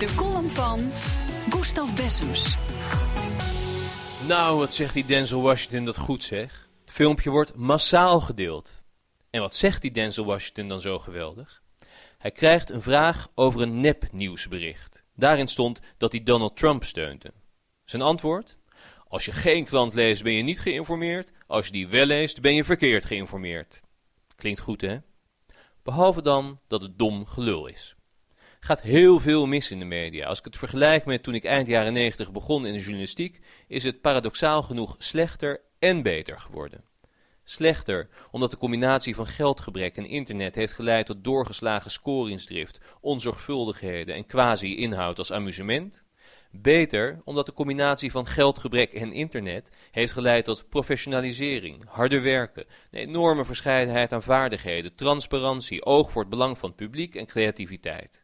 De column van Gustav Bessems. Nou, wat zegt die Denzel Washington dat goed zeg. Het filmpje wordt massaal gedeeld. En wat zegt die Denzel Washington dan zo geweldig? Hij krijgt een vraag over een nepnieuwsbericht. Daarin stond dat hij Donald Trump steunde. Zijn antwoord? Als je geen klant leest, ben je niet geïnformeerd. Als je die wel leest, ben je verkeerd geïnformeerd. Klinkt goed, hè? Behalve dan dat het dom gelul is. Gaat heel veel mis in de media. Als ik het vergelijk met toen ik eind jaren 90 begon in de journalistiek, is het paradoxaal genoeg slechter en beter geworden. Slechter, omdat de combinatie van geldgebrek en internet heeft geleid tot doorgeslagen scoringsdrift, onzorgvuldigheden en quasi-inhoud als amusement. Beter, omdat de combinatie van geldgebrek en internet heeft geleid tot professionalisering, harder werken, een enorme verscheidenheid aan vaardigheden, transparantie, oog voor het belang van het publiek en creativiteit.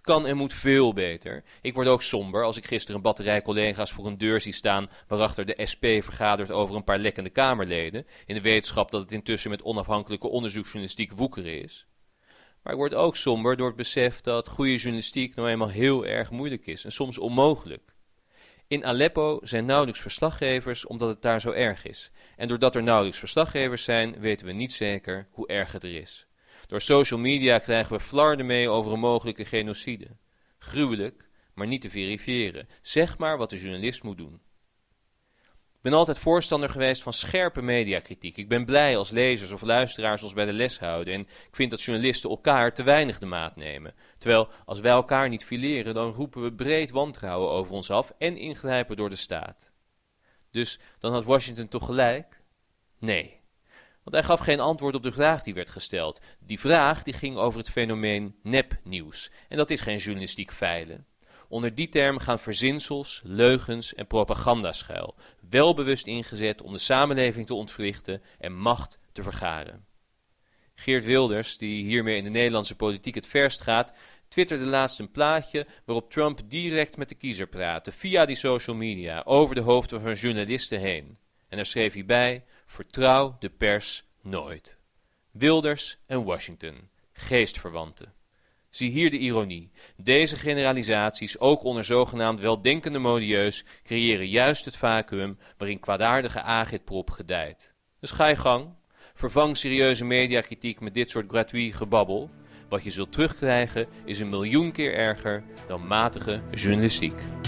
Het kan en moet veel beter. Ik word ook somber als ik gisteren een batterij collega's voor een deur zie staan waarachter de SP vergadert over een paar lekkende Kamerleden, in de wetenschap dat het intussen met onafhankelijke onderzoeksjournalistiek woekeren is. Maar ik word ook somber door het besef dat goede journalistiek nou eenmaal heel erg moeilijk is en soms onmogelijk. In Aleppo zijn nauwelijks verslaggevers omdat het daar zo erg is. En doordat er nauwelijks verslaggevers zijn, weten we niet zeker hoe erg het er is. Door social media krijgen we flarden mee over een mogelijke genocide. Gruwelijk, maar niet te verifiëren. Zeg maar wat de journalist moet doen. Ik ben altijd voorstander geweest van scherpe mediakritiek. Ik ben blij als lezers of luisteraars ons bij de les houden. En ik vind dat journalisten elkaar te weinig de maat nemen. Terwijl als wij elkaar niet fileren, dan roepen we breed wantrouwen over ons af en ingrijpen door de staat. Dus dan had Washington toch gelijk? Nee. Want hij gaf geen antwoord op de vraag die werd gesteld. Die vraag die ging over het fenomeen nepnieuws. En dat is geen journalistiek feilen. Onder die term gaan verzinsels, leugens en propaganda schuil, welbewust ingezet om de samenleving te ontwrichten en macht te vergaren. Geert Wilders, die hiermee in de Nederlandse politiek het verst gaat, twitterde laatst een plaatje waarop Trump direct met de kiezer praatte, via die social media, over de hoofden van journalisten heen. En daar schreef hij bij, vertrouw de pers nooit. Wilders en Washington, geestverwanten. Zie hier de ironie. Deze generalisaties, ook onder zogenaamd weldenkende modieus, creëren juist het vacuüm waarin kwaadaardige agitprop gedijt. Dus ga je gang. Vervang serieuze mediakritiek met dit soort gratuit gebabbel. Wat je zult terugkrijgen is een miljoen keer erger dan matige journalistiek.